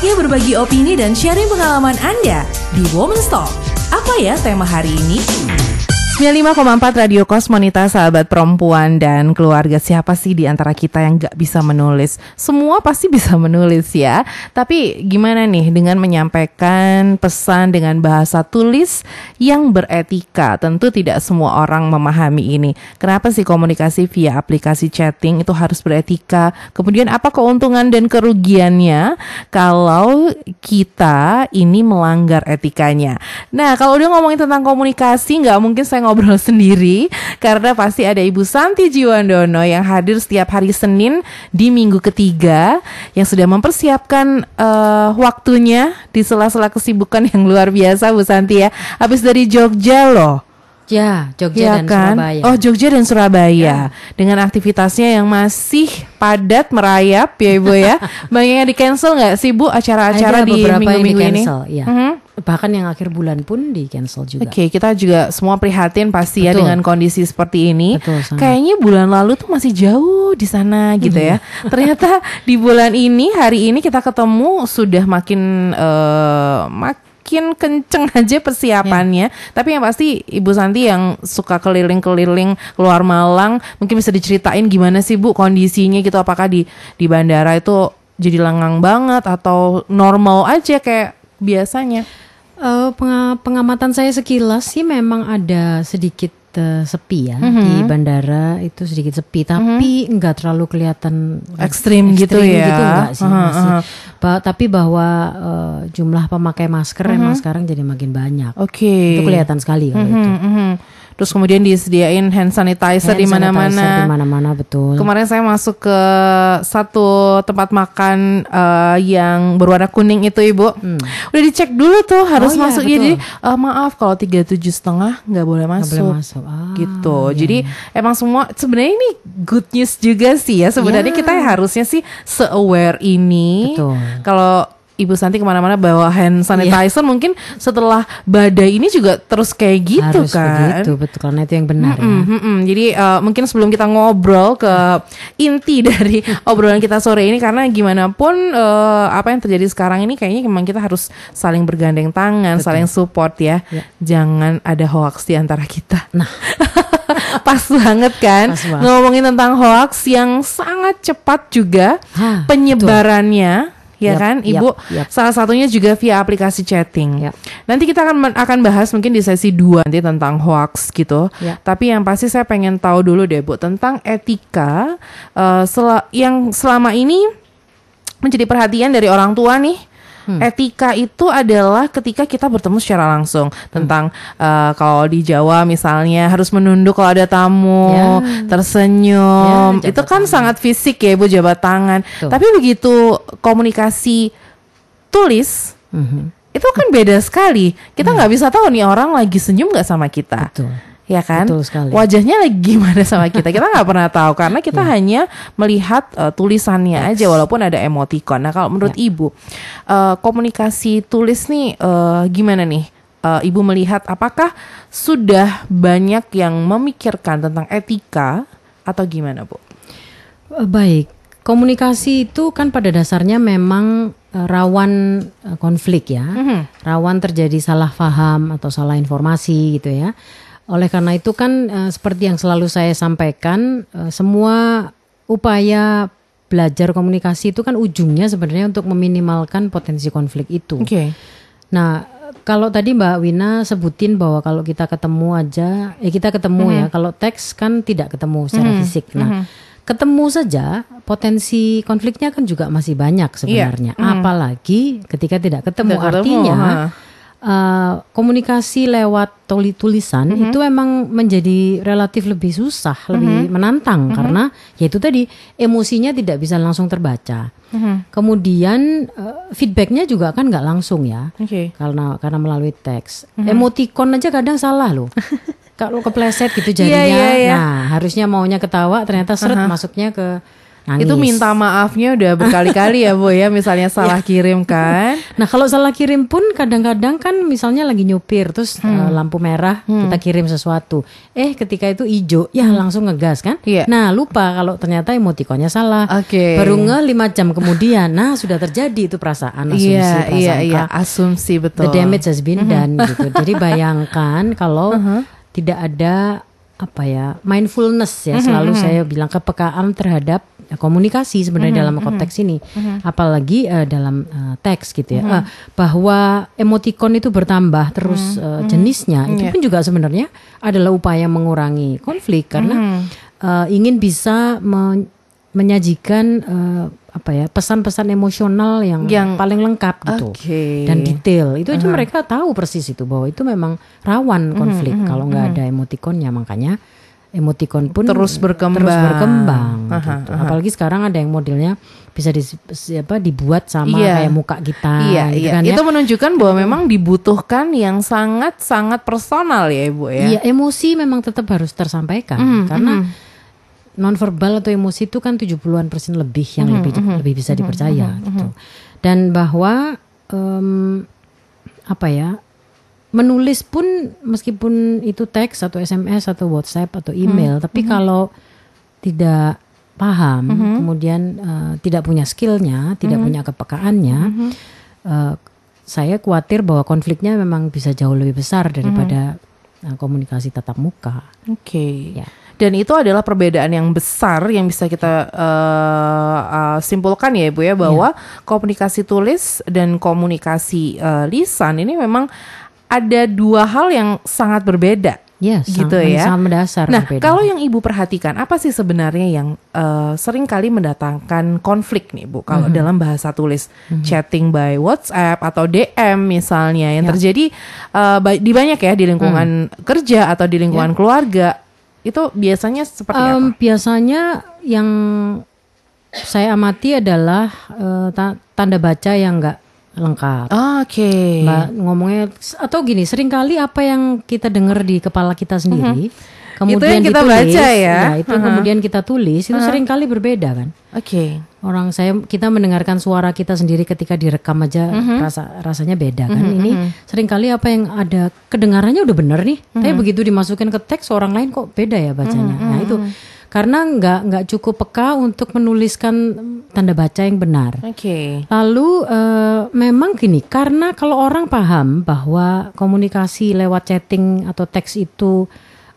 Saatnya berbagi opini dan sharing pengalaman Anda di Women's Talk. Apa ya tema hari ini? 95,4 Radio Kosmonita sahabat perempuan dan keluarga. Siapa sih di antara kita yang gak bisa menulis? Semua pasti bisa menulis ya. Tapi gimana nih dengan menyampaikan pesan dengan bahasa tulis yang beretika? Tentu tidak semua orang memahami ini. Kenapa sih komunikasi via aplikasi chatting itu harus beretika? Kemudian apa keuntungan dan kerugiannya kalau kita ini melanggar etikanya? Nah kalau udah ngomongin tentang komunikasi nggak mungkin saya ngobrol sendiri karena pasti ada Ibu Santi Jiwandono yang hadir setiap hari Senin di minggu ketiga yang sudah mempersiapkan uh, waktunya di sela-sela kesibukan yang luar biasa Bu Santi ya. Habis dari Jogja loh. Ya, Jogja ya dan kan? Surabaya. Oh, Jogja dan Surabaya. Ya. Dengan aktivitasnya yang masih padat merayap ya Ibu ya. Banyak yang di cancel nggak sih Bu acara-acara di minggu-minggu ini? Ya. Mm -hmm. Bahkan yang akhir bulan pun di cancel juga. Oke, okay, kita juga semua prihatin pasti ya Betul. ya dengan kondisi seperti ini. Betul, Kayaknya bulan lalu tuh masih jauh di sana gitu ya. Ternyata di bulan ini hari ini kita ketemu sudah makin uh, mak makin kenceng aja persiapannya. Yeah. Tapi yang pasti Ibu Santi yang suka keliling-keliling keluar Malang, mungkin bisa diceritain gimana sih Bu kondisinya gitu apakah di di bandara itu jadi lengang banget atau normal aja kayak biasanya? Uh, pengamatan saya sekilas sih memang ada sedikit uh, sepi ya mm -hmm. di bandara itu sedikit sepi tapi mm -hmm. enggak terlalu kelihatan ekstrim, gitu ya gitu enggak sih uh -huh, uh -huh. Ba tapi bahwa uh, jumlah pemakai masker mm -hmm. emang sekarang jadi makin banyak oke okay. itu kelihatan sekali kalau mm -hmm, itu mm -hmm. Terus kemudian disediain hand sanitizer di mana-mana. Di mana-mana betul. Kemarin saya masuk ke satu tempat makan uh, yang berwarna kuning itu ibu. Hmm. Udah dicek dulu tuh harus oh, iya, masuk. Iya, Jadi uh, maaf kalau tiga tujuh setengah nggak boleh masuk. Gak boleh masuk. Ah, gitu. Iya. Jadi iya. emang semua sebenarnya ini good news juga sih ya. Sebenarnya yeah. kita harusnya sih se aware ini. Kalau Ibu Santi ke mana-mana bawa hand sanitizer, yeah. mungkin setelah badai ini juga terus kayak gitu Harus kan? Begitu, betul karena itu yang benar. Mm -mm, ya. mm -mm. Jadi uh, mungkin sebelum kita ngobrol ke inti dari obrolan kita sore ini, karena gimana pun uh, apa yang terjadi sekarang ini, kayaknya memang kita harus saling bergandeng tangan, betul. saling support ya. ya. Jangan ada hoax di antara kita. Nah. Pas banget kan Pas banget. ngomongin tentang hoax yang sangat cepat juga ha, penyebarannya. Betul ya yep, kan Ibu yep, yep. salah satunya juga via aplikasi chatting yep. nanti kita akan akan bahas mungkin di sesi dua nanti tentang hoax gitu yep. tapi yang pasti saya pengen tahu dulu deh Bu tentang etika uh, sel yang selama ini menjadi perhatian dari orang tua nih Hmm. Etika itu adalah ketika kita bertemu secara langsung hmm. tentang uh, kalau di Jawa misalnya harus menunduk kalau ada tamu, ya. tersenyum. Ya, itu kan tangan. sangat fisik ya Ibu jabat tangan. Tuh. Tapi begitu komunikasi tulis hmm. itu kan beda sekali. Kita hmm. nggak hmm. bisa tahu nih orang lagi senyum nggak sama kita. Betul ya kan? Betul sekali. Wajahnya lagi gimana sama kita? Kita nggak pernah tahu karena kita ya. hanya melihat uh, tulisannya yes. aja walaupun ada emoticon. Nah kalau menurut ya. ibu uh, komunikasi tulis nih uh, gimana nih? Uh, ibu melihat apakah sudah banyak yang memikirkan tentang etika atau gimana bu? Baik, komunikasi itu kan pada dasarnya memang rawan konflik ya, mm -hmm. rawan terjadi salah paham atau salah informasi gitu ya. Oleh karena itu kan uh, seperti yang selalu saya sampaikan, uh, semua upaya belajar komunikasi itu kan ujungnya sebenarnya untuk meminimalkan potensi konflik itu. Oke. Okay. Nah, kalau tadi Mbak Wina sebutin bahwa kalau kita ketemu aja, eh kita ketemu mm -hmm. ya. Kalau teks kan tidak ketemu secara mm -hmm. fisik. Nah, mm -hmm. ketemu saja potensi konfliknya kan juga masih banyak sebenarnya. Yeah. Mm -hmm. Apalagi ketika tidak ketemu, tidak artinya. Ketemu, uh, komunikasi lewat tulisan mm -hmm. itu emang menjadi relatif lebih susah, mm -hmm. lebih menantang mm -hmm. karena yaitu tadi emosinya tidak bisa langsung terbaca. Mm -hmm. Kemudian uh, feedbacknya juga kan nggak langsung ya, okay. karena karena melalui teks. Mm -hmm. Emoticon aja kadang salah loh. Kalau kepleset gitu iya, jadinya, yeah, yeah, yeah. nah harusnya maunya ketawa ternyata seret uh -huh. masuknya ke nangis. Itu minta maafnya udah berkali-kali ya Bu ya, misalnya salah kirim kan. Nah kalau salah kirim pun kadang-kadang kan misalnya lagi nyupir terus Hmm. eh, lampu merah kita kirim sesuatu, eh ketika itu hijau ya langsung ngegas kan? Hmm. Iya. Nah lupa kalau ternyata emotikonnya salah. Oke. Baru nge lima jam kemudian, nah sudah terjadi itu perasaan asumsi Iya, iya, prasangka. iya, asumsi betul. The damage has been done gitu. Jadi bayangkan kalau Uh-huh. tidak ada apa ya mindfulness ya selalu saya bilang kepekaan terhadap komunikasi sebenarnya dalam konteks ini. Apalagi eh, dalam eh, teks gitu ya. Eh, bahwa emoticon itu bertambah terus eh, jenisnya itu pun juga sebenarnya adalah upaya mengurangi konflik karena eh, ingin bisa men- menyajikan eh, apa ya pesan-pesan emosional yang, Yang- paling lengkap gitu Oke. dan detail. Itu aja mereka tahu persis itu bahwa itu memang rawan konflik kalau nggak ada emotikonnya. Makanya emotikon pun Terus berkembang. terus berkembang Aha, gitu. apalagi sekarang ada yang modelnya bisa di, apa dibuat sama Iya. kayak muka kita Iya, gitu iya. kan ya Itu menunjukkan bahwa memang dibutuhkan yang sangat-sangat personal ya Ibu ya. Iya, emosi memang tetap harus tersampaikan Mm, karena nonverbal atau emosi itu kan 70-an persen lebih yang lebih lebih bisa dipercaya gitu. Dan bahwa em, apa ya? Menulis pun meskipun itu teks atau SMS atau WhatsApp atau email, tapi kalau tidak paham, kemudian eh, tidak punya skillnya, tidak punya kepekaannya, eh, saya khawatir bahwa konfliknya memang bisa jauh lebih besar daripada eh, komunikasi tatap muka. Oke. Ya. Dan itu adalah perbedaan yang besar yang bisa kita eh, eh, simpulkan ya Ibu ya bahwa komunikasi tulis dan komunikasi eh, lisan ini memang ada dua hal yang sangat berbeda. Ya, Gitu sangat, ya. sangat mendasar. Nah, berbeda. kalau yang Ibu perhatikan, apa sih sebenarnya yang eh, sering kali mendatangkan konflik nih, Bu? Kalau Mhm. dalam bahasa tulis, chatting by WhatsApp atau DM misalnya, yang Ya. terjadi ba- di banyak ya di lingkungan Hmm. kerja atau di lingkungan keluarga, itu biasanya seperti Em, apa? biasanya yang saya amati adalah ta- tanda baca yang enggak lengkap. Oke. Mbak ngomongnya atau gini, sering kali apa yang kita dengar di kepala kita sendiri, kemudian Mhm. Itu yang kita ditulis, baca ya. itu kemudian kita tulis, itu sering kali berbeda kan. Oke. Orang saya kita mendengarkan suara kita sendiri ketika direkam aja Mhm. rasa rasanya beda kan. Ini sering kali apa yang ada kedengarannya udah bener nih, Mhm. tapi begitu dimasukin ke teks orang lain kok beda ya bacanya. Nah itu karena nggak nggak cukup peka untuk menuliskan tanda baca yang benar. Oke. Lalu eh, memang gini, karena kalau orang paham bahwa komunikasi lewat chatting atau teks itu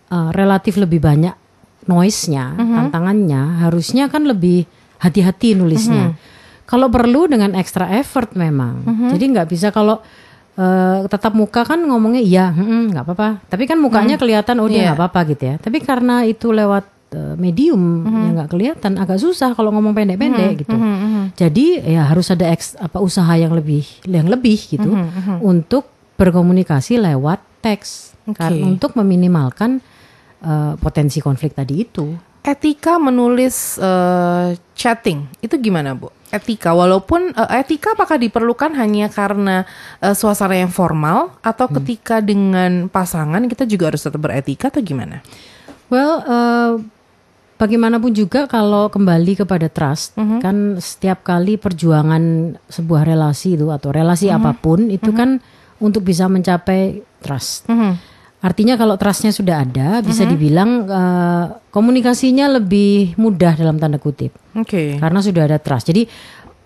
eh, relatif lebih banyak noise-nya, tantangannya, harusnya kan lebih hati-hati nulisnya. Kalau perlu dengan extra effort memang. Jadi nggak bisa kalau eh, tetap muka kan ngomongnya iya, mm, nggak apa-apa. Tapi kan mukanya kelihatan oh dia Iya. nggak apa-apa gitu ya. Tapi karena itu lewat eh, medium yang nggak kelihatan, agak susah kalau ngomong pendek-pendek gitu. Jadi ya harus ada eks, apa usaha yang lebih yang lebih gitu untuk berkomunikasi lewat teks Kar- Oke. untuk meminimalkan eh, potensi konflik tadi itu. Etika menulis eh, chatting itu gimana bu? Etika walaupun eh, etika apakah diperlukan hanya karena eh, suasana yang formal atau ketika dengan pasangan kita juga harus tetap beretika atau gimana? Well, eh, bagaimanapun juga kalau kembali kepada trust, kan setiap kali perjuangan sebuah relasi itu atau relasi apa pun itu kan untuk bisa mencapai trust. Artinya kalau trustnya sudah ada, bisa dibilang eh, komunikasinya lebih mudah dalam tanda kutip, Oke. karena sudah ada trust. Jadi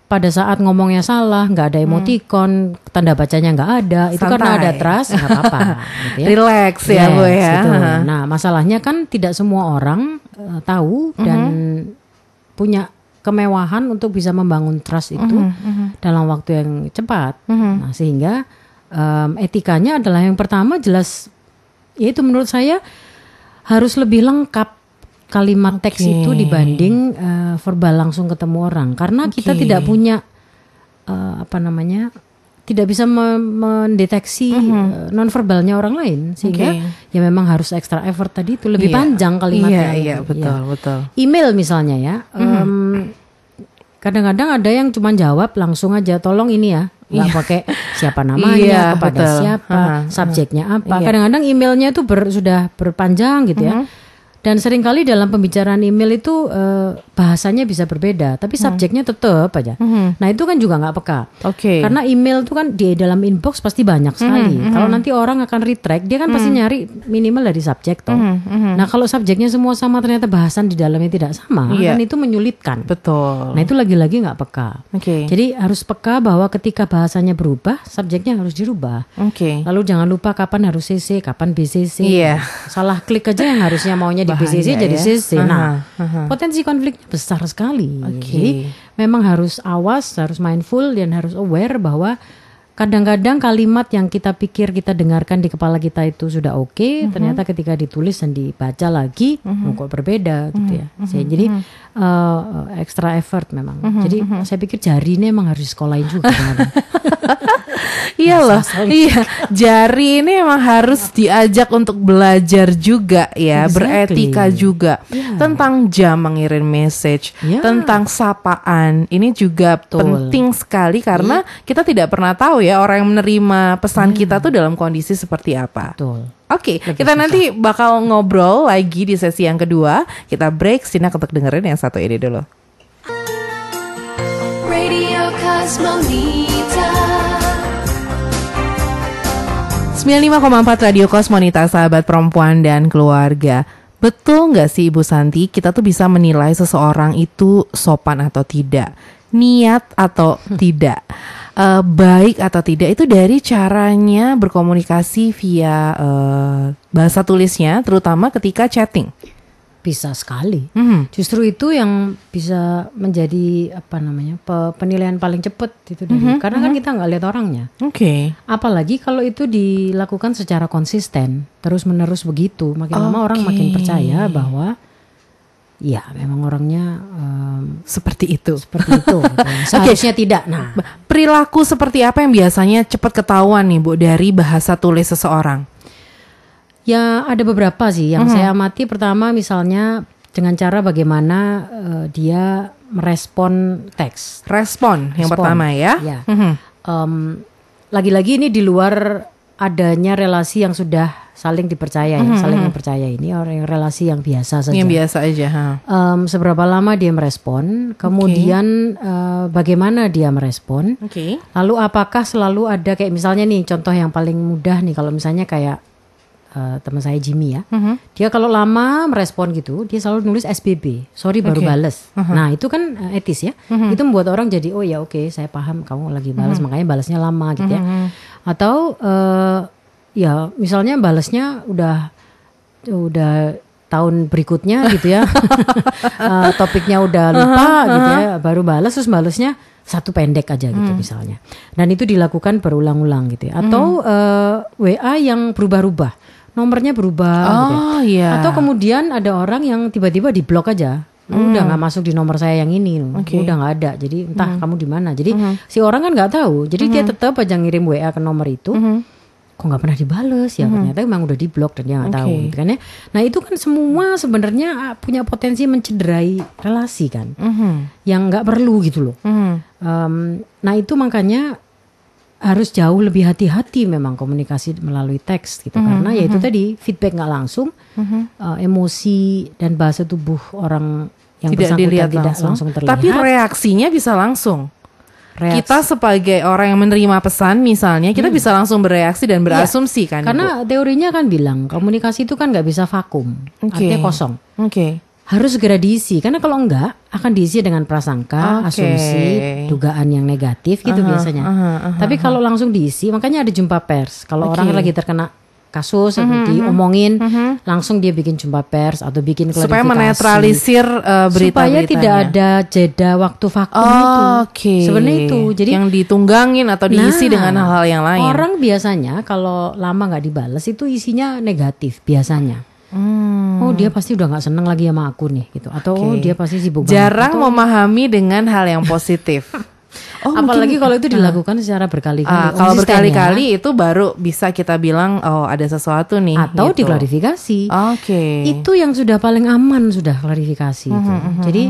pada saat ngomongnya salah, nggak ada emoticon, tanda bacanya nggak ada, itu karena Santai. ada trust, nggak apa-apa. gitu ya. Relax ya bu Yes, ya. gitu. Nah, masalahnya kan tidak semua orang eh, tahu dan punya kemewahan untuk bisa membangun trust itu dalam waktu yang cepat. Nah, sehingga em, etikanya adalah yang pertama jelas yaitu menurut saya harus lebih lengkap kalimat teks Oke. itu dibanding eh, verbal langsung ketemu orang karena kita Oke. tidak punya eh, apa namanya tidak bisa me- mendeteksi eh, nonverbalnya orang lain sehingga Oke. ya memang harus extra effort tadi itu lebih Iya. panjang kalimatnya. Iya iya Iya. betul betul. Email misalnya ya, em, kadang-kadang ada yang cuma jawab langsung aja, tolong ini ya, nggak pakai siapa namanya, Iya, kepada betul. siapa, Aha, subjeknya apa. Iya. Kadang-kadang emailnya itu ber- sudah berpanjang gitu ya. Dan sering kali dalam pembicaraan email itu eh, bahasanya bisa berbeda, tapi subjeknya tetap aja. Nah itu kan juga nggak peka. Oke. Karena email itu kan di dalam inbox pasti banyak sekali. Kalau nanti orang akan retract, dia kan pasti nyari minimal dari subjek toh. Nah kalau subjeknya semua sama ternyata bahasan di dalamnya tidak sama, Iya. kan itu menyulitkan. Betul. Nah itu lagi-lagi nggak peka. Oke. Jadi harus peka bahwa ketika bahasanya berubah, subjeknya harus dirubah. Oke. Lalu jangan lupa kapan harus CC, kapan BCC. Iya. Salah klik aja yang harusnya maunya di Bahaya BCC jadi ya. CC. Nah, Aha, aha. potensi konfliknya besar sekali. Oke. Jadi memang harus awas, harus mindful dan harus aware bahwa kadang-kadang kalimat yang kita pikir kita dengarkan di kepala kita itu sudah oke, Mhm. ternyata ketika ditulis dan dibaca lagi, oh, kok berbeda gitu ya. Mhm. Saya- Jadi eh, extra effort memang. Jadi Mhm. saya pikir jari ini emang harus disekolahin juga. Iya loh, iya jari ini emang harus diajak untuk belajar juga ya, Exactly. beretika juga Iya. tentang jam mengirim message, Iya. tentang sapaan. Ini juga Betul. penting sekali karena kita tidak pernah tahu ya orang yang menerima pesan kita tuh dalam kondisi seperti apa. Betul. Oke, kita nanti bakal ngobrol lagi di sesi yang kedua. Kita break, Sinak untuk dengerin yang satu ini dulu. Radio Cosmonita 95,4 Radio Kosmonita sahabat perempuan dan keluarga. Betul nggak sih Ibu Santi? Kita tuh bisa menilai seseorang itu sopan atau tidak? Niat atau tidak eh, Baik atau tidak itu dari caranya berkomunikasi via eh, bahasa tulisnya Terutama ketika chatting. Bisa sekali. Mhm. Justru itu yang bisa menjadi apa namanya pe- penilaian paling cepat itu dari Mhm, karena kan kita nggak lihat orangnya. Oke. Apalagi kalau itu dilakukan secara konsisten terus menerus begitu, makin lama orang makin percaya bahwa ya memang orangnya em, Seperti itu seperti itu. gitu. Seharusnya tidak. Nah, Perilaku seperti apa yang biasanya cepat ketahuan nih Bu dari bahasa tulis seseorang Ya ada beberapa sih yang saya amati. Pertama misalnya dengan cara bagaimana eh, dia merespon teks. Respon yang Respon. pertama ya Ya. Mhm. Em, lagi-lagi ini di luar adanya relasi yang sudah saling dipercaya ya, saling mempercaya ini orang yang relasi yang biasa saja. Yang biasa aja. Ha. Em, seberapa lama dia merespon, kemudian eh, bagaimana dia merespon, Oke. lalu apakah selalu ada kayak misalnya nih contoh yang paling mudah nih kalau misalnya kayak eh, teman saya Jimmy ya, dia kalau lama merespon gitu, dia selalu nulis SBB, sorry baru Oke. bales. Nah itu kan eh, etis ya, itu membuat orang jadi oh ya oke saya paham kamu lagi balas makanya balasnya lama gitu ya, atau eh, ya misalnya balasnya udah udah tahun berikutnya gitu ya, Eh, topiknya udah lupa gitu ya, baru balas terus balasnya satu pendek aja gitu misalnya, dan itu dilakukan berulang-ulang gitu ya, atau eh, WA yang berubah-ubah, nomornya berubah, gitu. Oh iya. atau kemudian ada orang yang tiba-tiba di blok aja. Udah nggak masuk di nomor saya yang ini. Oke. udah nggak ada. Jadi entah kamu di mana. Jadi si orang kan nggak tahu. Jadi dia tetap aja ngirim WA ke nomor itu kok nggak pernah dibales ya ternyata emang udah diblok dan dia nggak tahu Oke. gitu kan ya nah itu kan semua sebenarnya ah, punya potensi mencederai relasi kan Mhm. yang nggak perlu gitu loh Mhm. Em, nah itu makanya harus jauh lebih hati-hati memang komunikasi melalui teks gitu karena ya itu tadi feedback nggak langsung eh, emosi dan bahasa tubuh orang yang Tidak dilihat tidak langsung. langsung, terlihat Tapi reaksinya bisa langsung. Reaksi- Kita sebagai orang yang menerima pesan misalnya, kita bisa langsung bereaksi dan berasumsi kan. Ibu? Hmm. Iya. karena teorinya kan bilang komunikasi itu kan nggak bisa vakum Oke. artinya kosong Oke. Harus segera diisi karena kalau enggak akan diisi dengan prasangka, Oke. asumsi, dugaan yang negatif gitu biasanya. aha, aha, Tapi kalau langsung diisi, makanya ada jumpa pers. Kalau Oke. orang lagi terkena kasus atau diomongin, langsung dia bikin jumpa pers atau bikin klarifikasi. Supaya menetralisir uh, berita supaya tidak ada jeda waktu vakum itu. Oke. Sebenarnya itu. Jadi yang ditunggangin atau diisi Nah, dengan hal-hal yang lain. Orang biasanya kalau lama nggak dibales itu isinya negatif biasanya. Hmm. Oh dia pasti udah nggak seneng lagi sama aku nih gitu. Atau oh Oke. dia pasti sibuk banget. Jarang memahami dengan hal yang positif. Oh, Apalagi mungkin- kalau itu dilakukan secara berkali-kali. Ah, kalau berkali-kali ya. itu baru bisa kita bilang oh ada sesuatu nih. atau gitu. diklarifikasi. Oke. Itu yang sudah paling aman sudah klarifikasi itu. Mhm, Jadi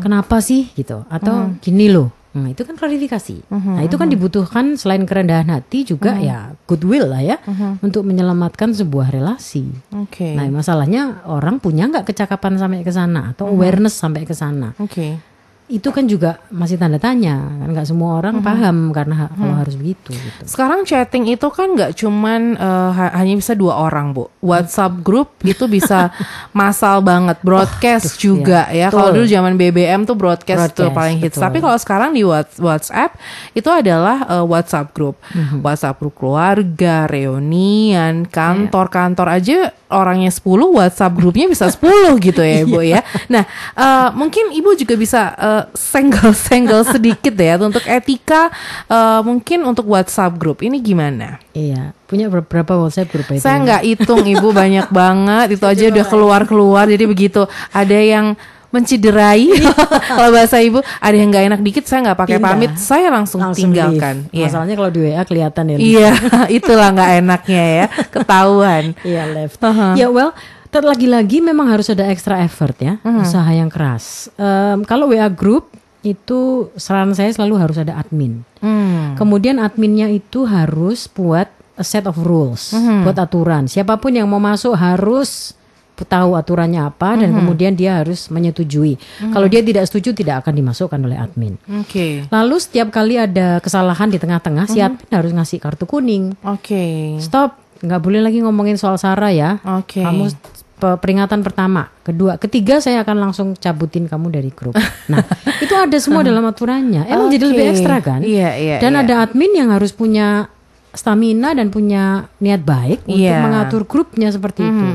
kenapa sih gitu? Atau gini loh. Nah, itu kan klarifikasi. Nah, itu kan dibutuhkan selain kerendahan hati juga ya goodwill lah ya untuk menyelamatkan sebuah relasi. Oke. Nah, masalahnya orang punya nggak kecakapan sampai ke sana atau awareness sampai ke sana. Oke. Itu kan juga masih tanda tanya. Kan nggak semua orang paham karena ha- kalau harus begitu gitu. Sekarang chatting itu kan nggak cuman eh, ha- hanya bisa dua orang, Bu. WhatsApp group itu bisa massal banget, broadcast aduh, juga iya. ya. Kalau dulu zaman BBM tuh broadcast, tuh Broadcast, paling hits. betul. Tapi kalau sekarang di Whats- WhatsApp itu adalah eh, WhatsApp group. Mhm. WhatsApp group keluarga, reunian, Iya. kantor-kantor aja orangnya 10, WhatsApp grupnya bisa 10 gitu ya, Ibu ya. Nah, eh, mungkin Ibu juga bisa senggol-senggol sedikit ya untuk etika eh, mungkin untuk WhatsApp group ini gimana? Iya, punya ber- berapa WhatsApp grup itu? Saya nggak hitung ibu banyak banget itu aja udah keluar keluar jadi begitu ada yang menciderai kalau bahasa ibu ada yang nggak enak dikit saya nggak pakai Pindah. pamit saya langsung, Langsung tinggalkan leave. Iya. Masalahnya kalau di WA kelihatan ya. iya itulah nggak enaknya ya ketahuan Iya left. Aha. Ya well, lagi-lagi memang harus ada extra effort ya, usaha yang keras. Em, kalau WA group itu saran saya selalu harus ada admin. hmm. Kemudian adminnya itu harus buat a set of rules, buat aturan. Siapa pun yang mau masuk harus tahu aturannya apa dan kemudian dia harus menyetujui. Kalau dia tidak setuju tidak akan dimasukkan oleh admin. oke Lalu setiap kali ada kesalahan di tengah-tengah, si admin harus ngasih kartu kuning. oke Stop, nggak boleh lagi ngomongin soal Sarah ya. Oke. Kamu pe- peringatan pertama, kedua, ketiga saya akan langsung cabutin kamu dari grup. Nah, itu ada semua dalam aturannya. Emang jadi Oke. lebih ekstra kan? Iya, iya, Dan iya. ada admin yang harus punya stamina dan punya niat baik untuk Iya. mengatur grupnya seperti itu.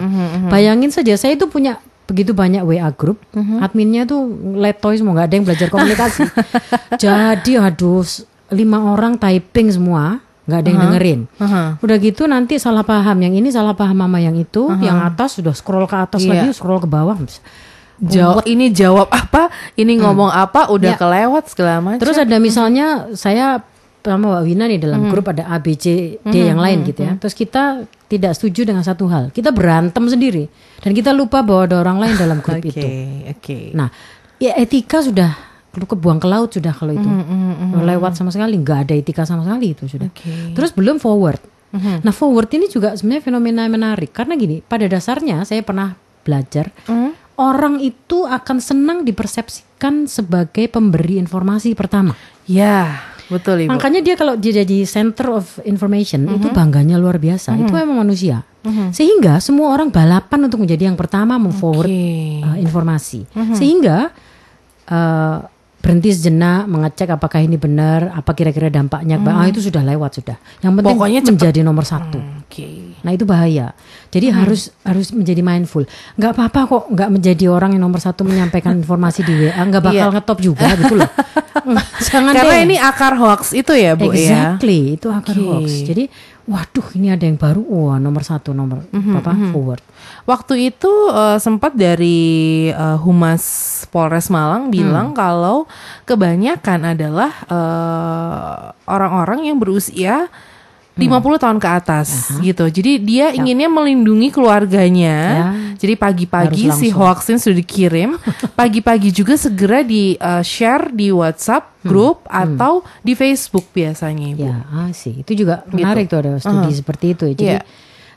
Bayangin saja, saya itu punya begitu banyak WA grup, adminnya tuh letoy semua nggak ada yang belajar komunikasi. Jadi aduh, lima orang typing semua, nggak ada yang dengerin. Aha. Udah gitu nanti salah paham, yang ini salah paham mama yang itu, yang atas sudah scroll ke atas Iya. lagi, scroll ke bawah. jawab ini jawab apa? Ini ngomong apa? Udah Ya. kelewat segala macam. Terus ada misalnya saya sama Mbak Wina nih dalam grup ada A, B, C, D yang lain gitu ya. Terus kita tidak setuju dengan satu hal, kita berantem sendiri. Dan kita lupa bahwa ada orang lain dalam grup oke itu. oke. Nah, ya etika sudah lu kebuang ke laut sudah kalau itu lewat sama sekali nggak ada etika sama sekali itu sudah. Oke. Terus belum forward. Nah forward ini juga sebenarnya fenomena yang menarik karena gini pada dasarnya saya pernah belajar orang itu akan senang dipersepsikan sebagai pemberi informasi pertama. ya betul ibu Makanya dia kalau dia jadi center of information itu bangganya luar biasa. Itu memang manusia. Sehingga semua orang balapan untuk menjadi yang pertama memforward Oke. uh, informasi. Sehingga uh, berhenti sejenak mengecek apakah ini benar, apa kira-kira dampaknya. Ah itu sudah lewat sudah. Yang penting Pokoknya cepet. menjadi nomor satu. oke Nah itu bahaya. Jadi harus harus menjadi mindful. Nggak apa-apa kok nggak menjadi orang yang nomor satu menyampaikan informasi di WA. Nggak bakal Iya. ngetop juga gitu loh. Jangan karena deh. ini akar hoax itu ya bu ya Exactly, itu akar Oke. hoax. Jadi, waduh ini ada yang baru, wah nomor satu nomor Mhm, apa? forward. Waktu itu eh, sempat dari eh, Humas Polres Malang bilang kalau kebanyakan adalah eh, orang-orang yang berusia 50 tahun ke atas gitu. Jadi dia inginnya melindungi keluarganya. Ya. Jadi pagi-pagi si hoaxnya sudah dikirim, pagi-pagi juga segera di eh, share di WhatsApp grup atau di Facebook biasanya Ibu. Ya, ah sih. Itu juga menarik tuh ada studi seperti itu ya. Jadi, Iya.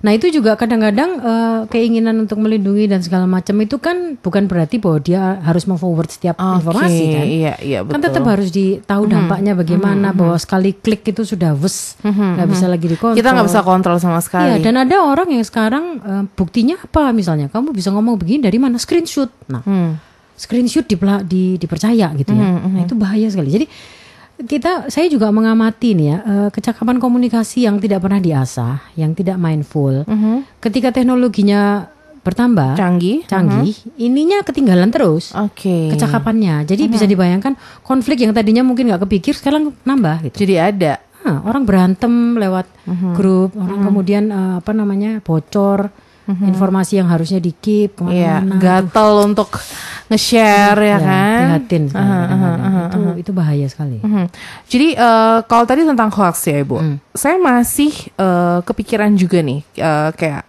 Nah itu juga kadang-kadang eh, keinginan untuk melindungi dan segala macam itu kan bukan berarti bahwa dia harus memforward setiap Oke, informasi kan. Iya, iya betul. Kan tetap harus ditahu dampaknya bagaimana bahwa sekali klik itu sudah wes nggak bisa lagi dikontrol. Kita nggak bisa kontrol sama sekali. Iya, dan ada orang yang sekarang eh, buktinya apa misalnya? Kamu bisa ngomong begini dari mana? Screenshot. Nah, Hmm. screenshot dipela- di, dipercaya gitu ya. Nah, itu bahaya sekali. Jadi kita saya juga mengamati nih ya eh, kecakapan komunikasi yang tidak pernah diasah, yang tidak mindful. Ketika teknologinya bertambah, Canggih. canggih, ininya ketinggalan terus. Oke. Kecakapannya. Jadi bisa dibayangkan konflik yang tadinya mungkin nggak kepikir sekarang nambah gitu. Jadi ada. Hah, orang berantem lewat grup, orang kemudian eh, apa namanya bocor informasi yang harusnya di keep Iya, ke mana-mana. gatel untuk nge-share ya, Ya, kan. prihatin sekali kadang-kadang. itu itu bahaya sekali. Mhm. Jadi eh, kalau tadi tentang hoax ya ibu, Hmm. saya masih eh, kepikiran juga nih eh, kayak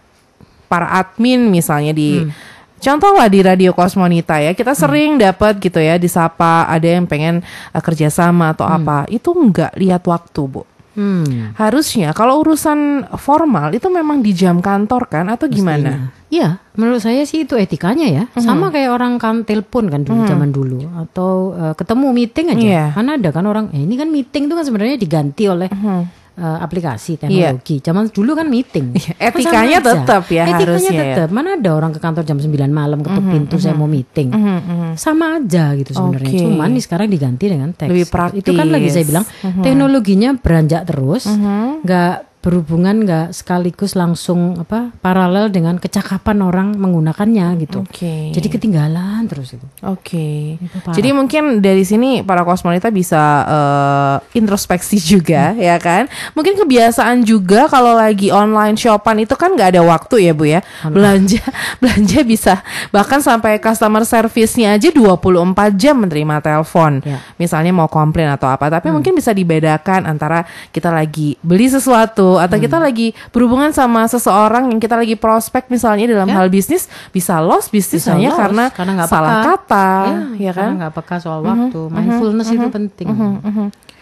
para admin misalnya di Hmm. Contoh lah di Radio Kosmonita ya, kita sering dapat gitu ya disapa ada yang pengen uh, kerjasama atau apa, itu nggak lihat waktu bu. Hmm. Harusnya kalau urusan formal itu memang di jam kantor kan atau gimana? Iya, menurut saya sih itu etikanya ya. Mhm. Sama kayak orang kan telepon kan dulu zaman dulu atau eh, ketemu meeting aja. Iya. Kan ada kan orang, eh, ini kan meeting itu kan sebenarnya diganti oleh Mhm. Eh, aplikasi teknologi. Zaman dulu kan meeting. Iya, Kan etikanya tetap ya Etikanya harusnya ya. tetap. Mana ada orang ke kantor jam 9 malam ketuk pintu saya mau meeting. Mhm, mhm. Sama aja gitu sebenarnya. Oke. Cuman nih sekarang diganti dengan teks. Lebih gitu. Itu kan lagi saya praktis. bilang teknologinya beranjak terus, Mhm. nggak berhubungan nggak sekaligus langsung apa paralel dengan kecakapan orang menggunakannya gitu. Oke. Jadi ketinggalan terus itu. Oke. Parah. Jadi mungkin dari sini para kosmonita bisa eh, introspeksi juga ya kan. Mungkin kebiasaan juga kalau lagi online shopan itu kan nggak ada waktu ya Bu ya. Belanja belanja bisa bahkan sampai customer service-nya aja 24 jam menerima telepon. Ya. Misalnya mau komplain atau apa, tapi mungkin bisa dibedakan antara kita lagi beli sesuatu atau kita lagi berhubungan sama seseorang yang kita lagi prospek misalnya dalam Ya. hal bisnis bisa loss bisnis Bisa hanya loss, karena, karena nggak salah peka. kata, ya Ya, kan? nggak peka soal waktu. Mindfulness itu penting.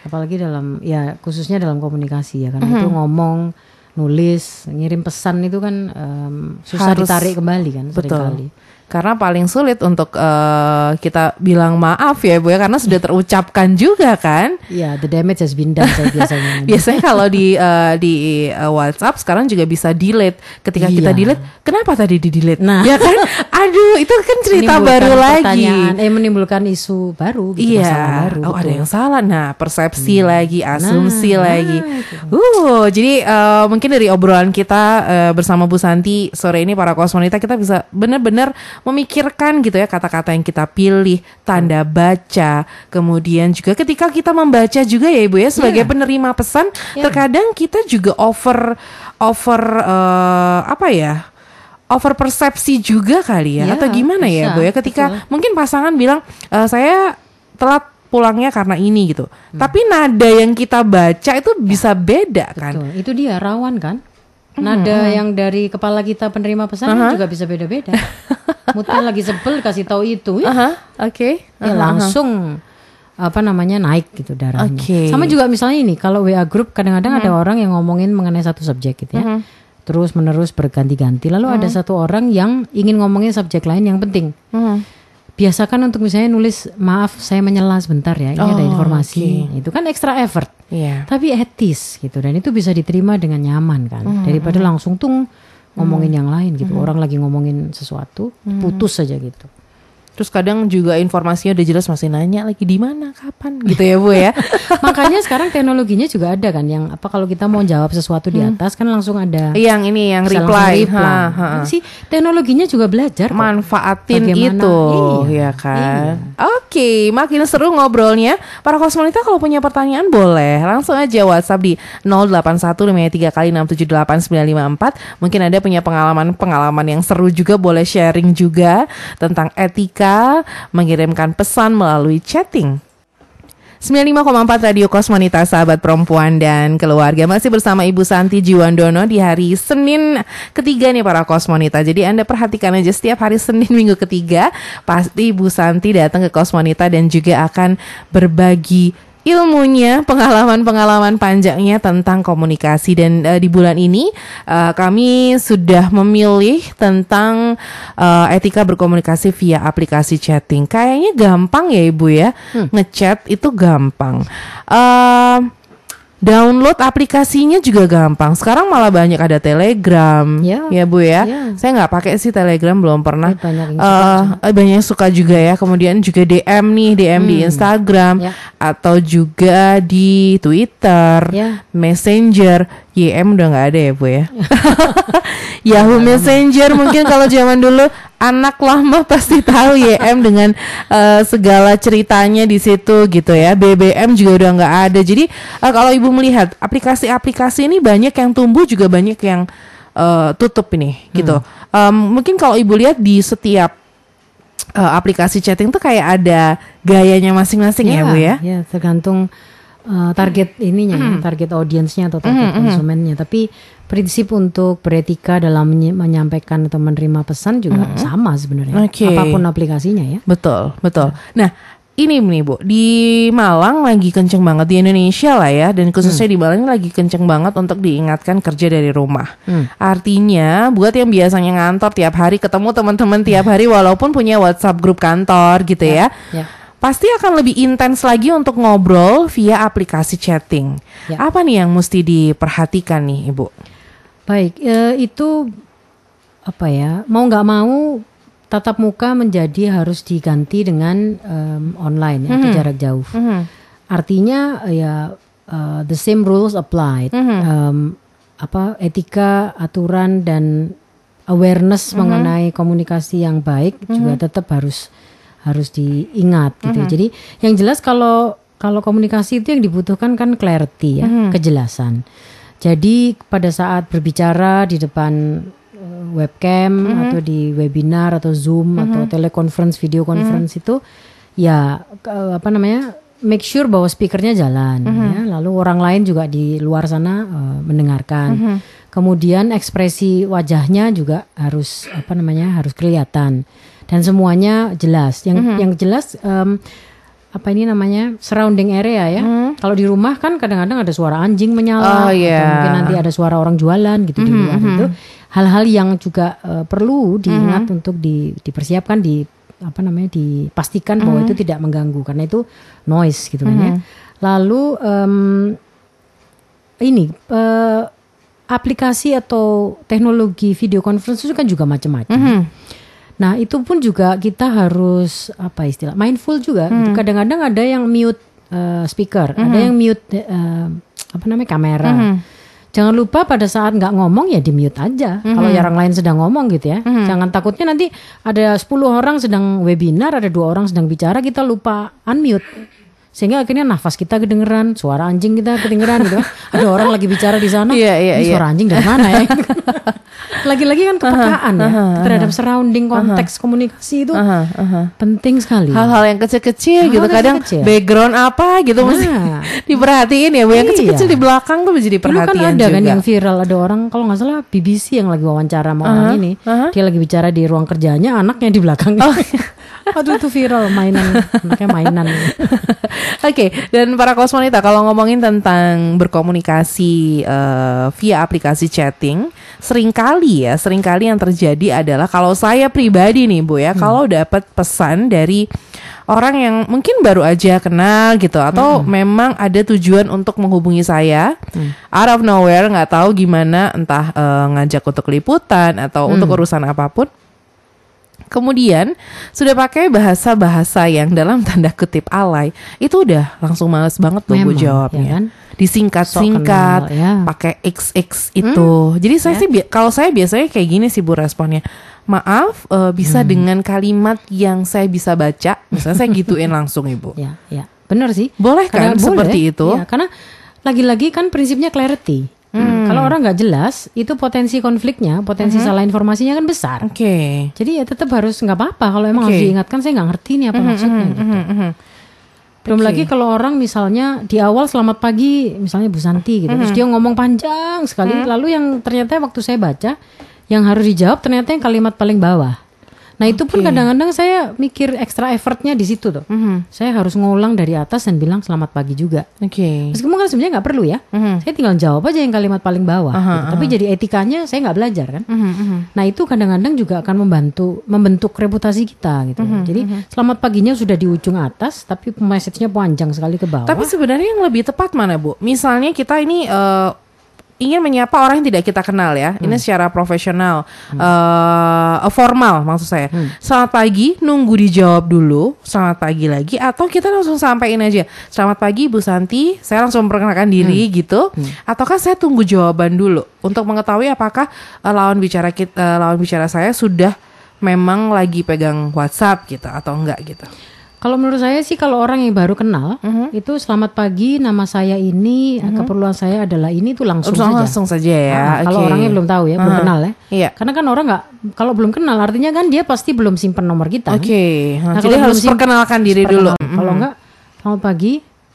Apalagi dalam ya khususnya dalam komunikasi ya kan itu ngomong, nulis, ngirim pesan itu kan em, susah Harus- ditarik kembali kan Betul. sering kali. Karena paling sulit untuk eh, kita bilang maaf ya Bu ya karena sudah terucapkan juga kan. Iya, the damage has been done saya biasanya. Biasanya kalau di eh, di eh, WhatsApp sekarang juga bisa delete. Ketika kita Iya. delete, kenapa tadi di delete? Nah. ya kan? Itu kan cerita baru lagi. eh menimbulkan isu baru gitu masalah Iya, baru. oh ada yang salah. Nah, persepsi lagi, asumsi Nah, lagi. nah, Uh, jadi eh, mungkin dari obrolan kita eh, bersama Bu Santi sore ini para kosmonita kita bisa benar-benar memikirkan gitu ya kata-kata yang kita pilih, tanda baca, kemudian juga ketika kita membaca juga ya Ibu ya sebagai Iya. penerima pesan, Iya. terkadang kita juga over over eh, apa ya? Over persepsi juga kali ya Iya, atau gimana ya bisa, Bu ya ketika betul. mungkin pasangan bilang "Eh, saya telat pulangnya karena ini gitu. Tapi nada yang kita baca itu bisa beda kan. Betul, itu dia rawan kan. Nada yang dari kepala kita penerima pesan kan juga bisa beda-beda. Moodnya lagi sebel kasih tahu itu, ya, Aha, oke. ya langsung apa namanya naik gitu darahnya. Oke. Sama juga misalnya ini kalau WA group kadang-kadang ada orang yang ngomongin mengenai satu subjek gitu ya. Terus menerus berganti-ganti. Lalu ada satu orang yang ingin ngomongin subjek lain yang penting. Hmm. Biasakan untuk misalnya nulis maaf saya menyela sebentar ya. Ini ada Oh, informasi. Itu kan extra effort. Iya. Tapi etis gitu dan itu bisa diterima dengan nyaman kan. Daripada langsung tung ngomongin yang lain gitu. Orang lagi ngomongin sesuatu, putus saja gitu. Terus kadang juga informasinya udah jelas masih nanya lagi di mana, kapan gitu ya Bu ya. Makanya sekarang teknologinya juga ada kan yang apa kalau kita mau jawab sesuatu di atas kan langsung ada yang ini yang reply. reply. Ha, ha. Kan sih teknologinya juga belajar kok. manfaatin Bagaimana? itu Iya, ya kan. Oke, makin seru ngobrolnya. Para kosmonita kalau punya pertanyaan boleh langsung aja WhatsApp di 081553 kali 678 Mungkin ada punya pengalaman-pengalaman yang seru juga boleh sharing juga tentang etika mengirimkan pesan melalui chatting. 95,4 Radio Kosmonita sahabat perempuan dan keluarga Masih bersama Ibu Santi Jiwandono di hari Senin ketiga nih para Kosmonita Jadi Anda perhatikan aja setiap hari Senin minggu ketiga Pasti Ibu Santi datang ke Kosmonita dan juga akan berbagi ilmunya, pengalaman-pengalaman panjangnya tentang komunikasi dan eh, di bulan ini eh, kami sudah memilih tentang eh, etika berkomunikasi via aplikasi chatting. Kayaknya gampang ya Ibu ya, ngechat itu gampang. Eh, download aplikasinya juga gampang. Sekarang malah banyak ada Telegram, Ya. ya Bu ya. Ya. Saya nggak pakai sih Telegram, belum pernah. Eh, banyak yang suka eh, banyak yang suka juga ya. Kemudian juga DM nih, DM di Instagram Ya. atau juga di Twitter, Ya. Messenger. YM udah nggak ada ya Bu ya. Yahoo Messenger mungkin kalau zaman dulu anak lama pasti tahu YM dengan eh, segala ceritanya di situ gitu ya. BBM juga udah nggak ada. Jadi eh, kalau ibu melihat aplikasi-aplikasi ini banyak yang tumbuh juga banyak yang eh, tutup ini gitu. Em, mungkin kalau ibu lihat di setiap eh, aplikasi chatting tuh kayak ada gayanya masing-masing ya, bu ya. Ya, tergantung eh, target ininya ya, target audiensnya atau target konsumennya. Tapi prinsip untuk beretika dalam menyampaikan atau menerima pesan juga sama sebenarnya. Oke. Apa pun aplikasinya ya. Betul, betul. Nah, ini nih Bu, di Malang lagi kenceng banget di Indonesia lah ya, dan khususnya di Malang lagi kenceng banget untuk diingatkan kerja dari rumah. Artinya, buat yang biasanya ngantor tiap hari ketemu teman-teman tiap hari, walaupun punya WhatsApp grup kantor gitu ya, Ya. Pasti akan lebih intens lagi untuk ngobrol via aplikasi chatting. Ya. Apa nih yang mesti diperhatikan nih, Ibu? Baik, eh, itu apa ya? Mau nggak mau tatap muka menjadi harus diganti dengan em, online ya, atau jarak jauh. Artinya eh, ya eh, the same rules applied. Em, apa etika, aturan dan awareness mengenai komunikasi yang baik juga tetap harus harus diingat gitu. Jadi yang jelas kalau kalau komunikasi itu yang dibutuhkan kan clarity ya, kejelasan. Jadi pada saat berbicara di depan eh, webcam atau di webinar atau Zoom atau teleconference, video conference itu ya ke- apa namanya? make sure bahwa speakernya jalan ya, lalu orang lain juga di luar sana eh, mendengarkan. Kemudian ekspresi wajahnya juga harus apa namanya? harus kelihatan dan semuanya jelas. Yang yang jelas em, apa ini namanya surrounding area ya. Kalau di rumah kan kadang-kadang ada suara anjing Oh, menyala, atau iya. mungkin nanti ada suara orang jualan gitu di luar itu. Hal-hal yang juga eh, perlu diingat untuk di, dipersiapkan di apa namanya dipastikan bahwa itu tidak mengganggu karena itu noise gitu kan ya. Lalu em, ini eh, aplikasi atau teknologi video conference itu kan juga macam-macam. Nah itu pun juga kita harus apa istilah mindful juga. gitu. Kadang-kadang ada yang mute eh, speaker, ada yang mute eh, apa namanya kamera. Jangan lupa pada saat nggak ngomong ya di mute aja. Kalau orang lain sedang ngomong gitu ya, jangan takutnya nanti ada 10 orang sedang webinar, ada dua orang sedang bicara kita lupa unmute. Sehingga akhirnya nafas kita kedengeran, suara anjing kita kedengeran gitu kan. Ada orang lagi bicara di sana, Iya, iya, ini iya. suara anjing dari mana ya? Lagi-lagi kan kepekaan ya terhadap surrounding konteks komunikasi itu Aha, aha. penting sekali. Hal-hal yang kecil-kecil gitu kadang kecil-kecil. background apa gitu mesti Nah. diperhatiin ya Bu. Yang Iya. kecil-kecil di belakang tuh menjadi Dulu kan perhatian ada juga. kan yang viral ada orang kalau nggak salah BBC yang lagi wawancara sama orang ini, dia lagi bicara di ruang kerjanya, anaknya di belakang. Oh. Aduh itu viral mainan, anaknya mainan. Oke, dan para kosmonita kalau ngomongin tentang berkomunikasi eh, via aplikasi chatting, sering kali ya, sering kali yang terjadi adalah kalau saya pribadi nih Bu ya, kalau dapat pesan dari orang yang mungkin baru aja kenal gitu atau memang ada tujuan untuk menghubungi saya out of nowhere nggak tahu gimana entah eh, ngajak untuk liputan atau untuk urusan apa pun Kemudian sudah pakai bahasa-bahasa yang dalam tanda kutip alay, itu udah langsung males banget tuh Bu Memang, jawabnya. ya kan? Disingkat-singkat, kenal, ya. Hmm, pakai XX itu. Jadi saya sih bi- kalau saya biasanya kayak gini sih Bu responnya. Maaf, eh, bisa Hmm. dengan kalimat yang saya bisa baca. Misalnya saya gituin langsung Ibu. Ya, ya, benar sih. Boleh kan Karena- seperti itu? Ya, karena lagi-lagi kan prinsipnya clarity. Hmm. Kalau orang nggak jelas, itu potensi konfliknya, potensi salah informasinya kan besar. Oke. Jadi ya tetap harus nggak apa-apa. Kalau emang Oke. harus diingatkan, saya nggak ngerti nih apa maksudnya. gitu. Mhm. Belum lagi kalau orang misalnya di awal selamat pagi, misalnya Bu Santi gitu, terus dia ngomong panjang sekali, lalu yang ternyata waktu saya baca, yang harus dijawab ternyata yang kalimat paling bawah. Nah itu pun kadang-kadang saya mikir extra effortnya di situ tuh. Saya harus ngulang dari atas dan bilang selamat pagi juga. Oke. Meskipun kan sebenarnya nggak perlu ya, saya tinggal jawab aja yang kalimat paling bawah. gitu. Tapi jadi etikanya saya nggak belajar kan. Nah itu kadang-kadang juga akan membantu membentuk reputasi kita gitu. Jadi selamat paginya sudah di ujung atas, tapi message-nya panjang sekali ke bawah. Tapi sebenarnya yang lebih tepat mana Bu? Misalnya kita ini eh, ingin menyapa orang yang tidak kita kenal ya, ini secara profesional, eh, formal maksud saya. Selamat pagi, nunggu dijawab dulu. Selamat pagi lagi, atau kita langsung sampaikan aja. Selamat pagi Bu Santi, saya langsung memperkenalkan diri gitu. Ataukah saya tunggu jawaban dulu untuk mengetahui apakah eh, lawan bicara kita, lawan bicara saya sudah memang lagi pegang WhatsApp gitu atau enggak gitu. Kalau menurut saya sih kalau orang yang baru kenal itu selamat pagi nama saya ini keperluan saya adalah ini tuh langsung Langsung, saja. langsung saja ya. Ah, Kalau Oke. orangnya belum tahu ya, belum Aha. kenal ya. Iya. Karena kan orang nggak kalau belum kenal artinya kan dia pasti belum simpen nomor kita. Oke, Nah, nah, kalau jadi harus sim- perkenalkan diri dulu. Perkenalkan. Kalau enggak, selamat pagi.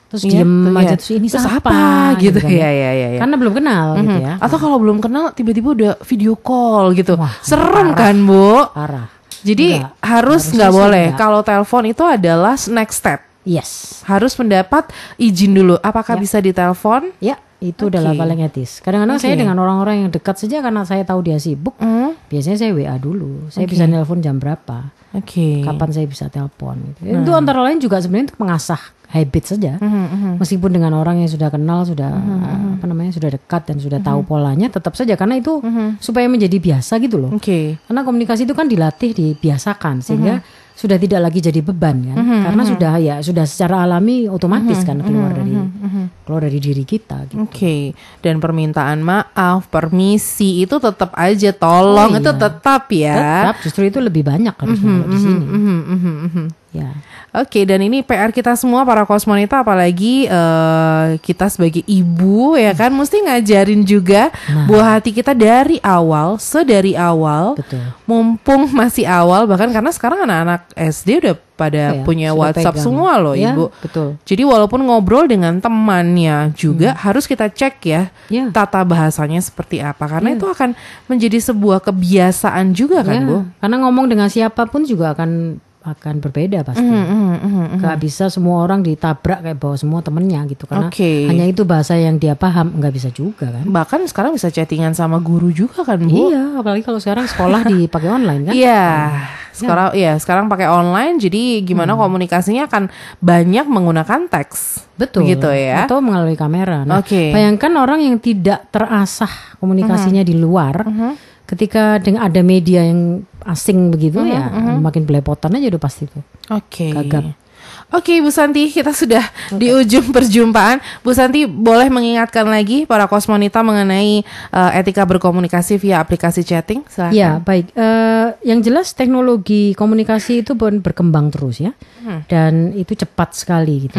terus Iya, diem aja iya. terus ini Terus siapa apa gitu kan ya ya ya. ya. karena belum kenal gitu ya Atau kalau belum kenal tiba-tiba udah video call gitu. Wah, Serem parah. kan, Bu? parah Jadi Enggak, harus nggak boleh. Kalau telepon itu adalah next step. yes Harus mendapat izin dulu. Apakah Ya. bisa ditelepon? ya itu Oke. adalah paling etis kadang-kadang saya Oke. dengan orang-orang yang dekat saja karena saya tahu dia sibuk Hmm, biasanya saya WA dulu saya Oke. bisa nelpon jam berapa Oke. kapan saya bisa telepon gitu. itu antara lain juga sebenarnya untuk mengasah habit saja. Hmm, meskipun dengan orang yang sudah kenal sudah uh, apa namanya sudah dekat dan sudah tahu polanya tetap saja. Karena itu supaya menjadi biasa gitu loh. Oke. karena komunikasi itu kan dilatih dibiasakan. Sehingga Mm-hmm. Sudah tidak lagi jadi beban kan karena sudah ya sudah secara alami otomatis kan keluar dari Mm-hmm. keluar dari diri kita gitu. Oke, dan permintaan maaf, permisi itu tetap aja tolong Oh, itu iya. tetap ya. tetap justru itu lebih banyak harusnya kalau di sini Mhm, mhm, mhm. ya Oke, dan ini PR kita semua para kosmonita apalagi eh, kita sebagai ibu ya kan mesti ngajarin juga Nah. buah hati kita dari awal, sedari awal. betul Mumpung masih awal bahkan karena sekarang anak-anak SD udah pada Ya, punya WhatsApp pegang. semua loh, Ya, Ibu. betul Jadi walaupun ngobrol dengan temannya juga harus kita cek ya ya tata bahasanya seperti apa karena Iya. itu akan menjadi sebuah kebiasaan juga kan, Ya, Bu. karena ngomong dengan siapa pun juga akan akan berbeda pasti. Mhm, mhm, mhm. Gak bisa semua orang ditabrak kayak bawa semua temennya gitu karena Oke. hanya itu bahasa yang dia paham nggak bisa juga kan. Bahkan sekarang bisa chattingan sama guru juga kan, Bu? Iya, apalagi kalau sekarang sekolah dipakai online kan. Iya. Sekarang iya, sekarang pakai online jadi gimana Hmm. komunikasinya akan banyak menggunakan teks. Betul. Gitu ya. Atau melalui kamera. Nah, Oke. bayangkan orang yang tidak terasah komunikasinya Mhm. di luar, ketika dengan ada media yang asing begitu ya, makin belepotan aja udah pasti tuh. Oke. Gagap. Oke Bu Santi, kita sudah di ujung perjumpaan. Bu Santi boleh mengingatkan lagi para kosmonita mengenai eh, etika berkomunikasi via aplikasi chatting? Silahkan. Ya, baik. Eh, yang jelas teknologi komunikasi itu ber- berkembang terus ya, dan itu cepat sekali gitu.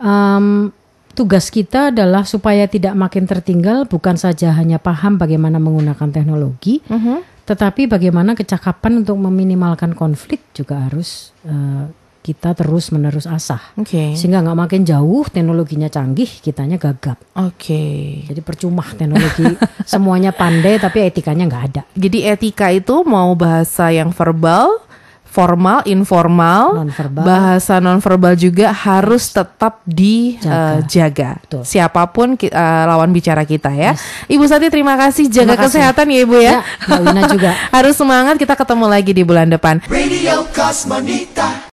Em, tugas kita adalah supaya tidak makin tertinggal, bukan saja hanya paham bagaimana menggunakan teknologi, Mhm. tetapi bagaimana kecakapan untuk meminimalkan konflik juga harus eh, kita terus menerus asah. Oke. Sehingga nggak makin jauh teknologinya canggih, kitanya gagap. Oke. Jadi percuma teknologi semuanya pandai tapi etikanya nggak ada. Jadi etika itu mau bahasa yang verbal, formal, informal, Nonverbal. bahasa nonverbal juga harus tetap Jaga. dijaga. Betul. Siapa pun eh, lawan bicara kita ya. Ibu Santi terima kasih jaga Terima kasih. kesehatan ya Ibu ya. Ya, Mbak Wina juga. harus semangat kita ketemu lagi di bulan depan. Radio Cosmonita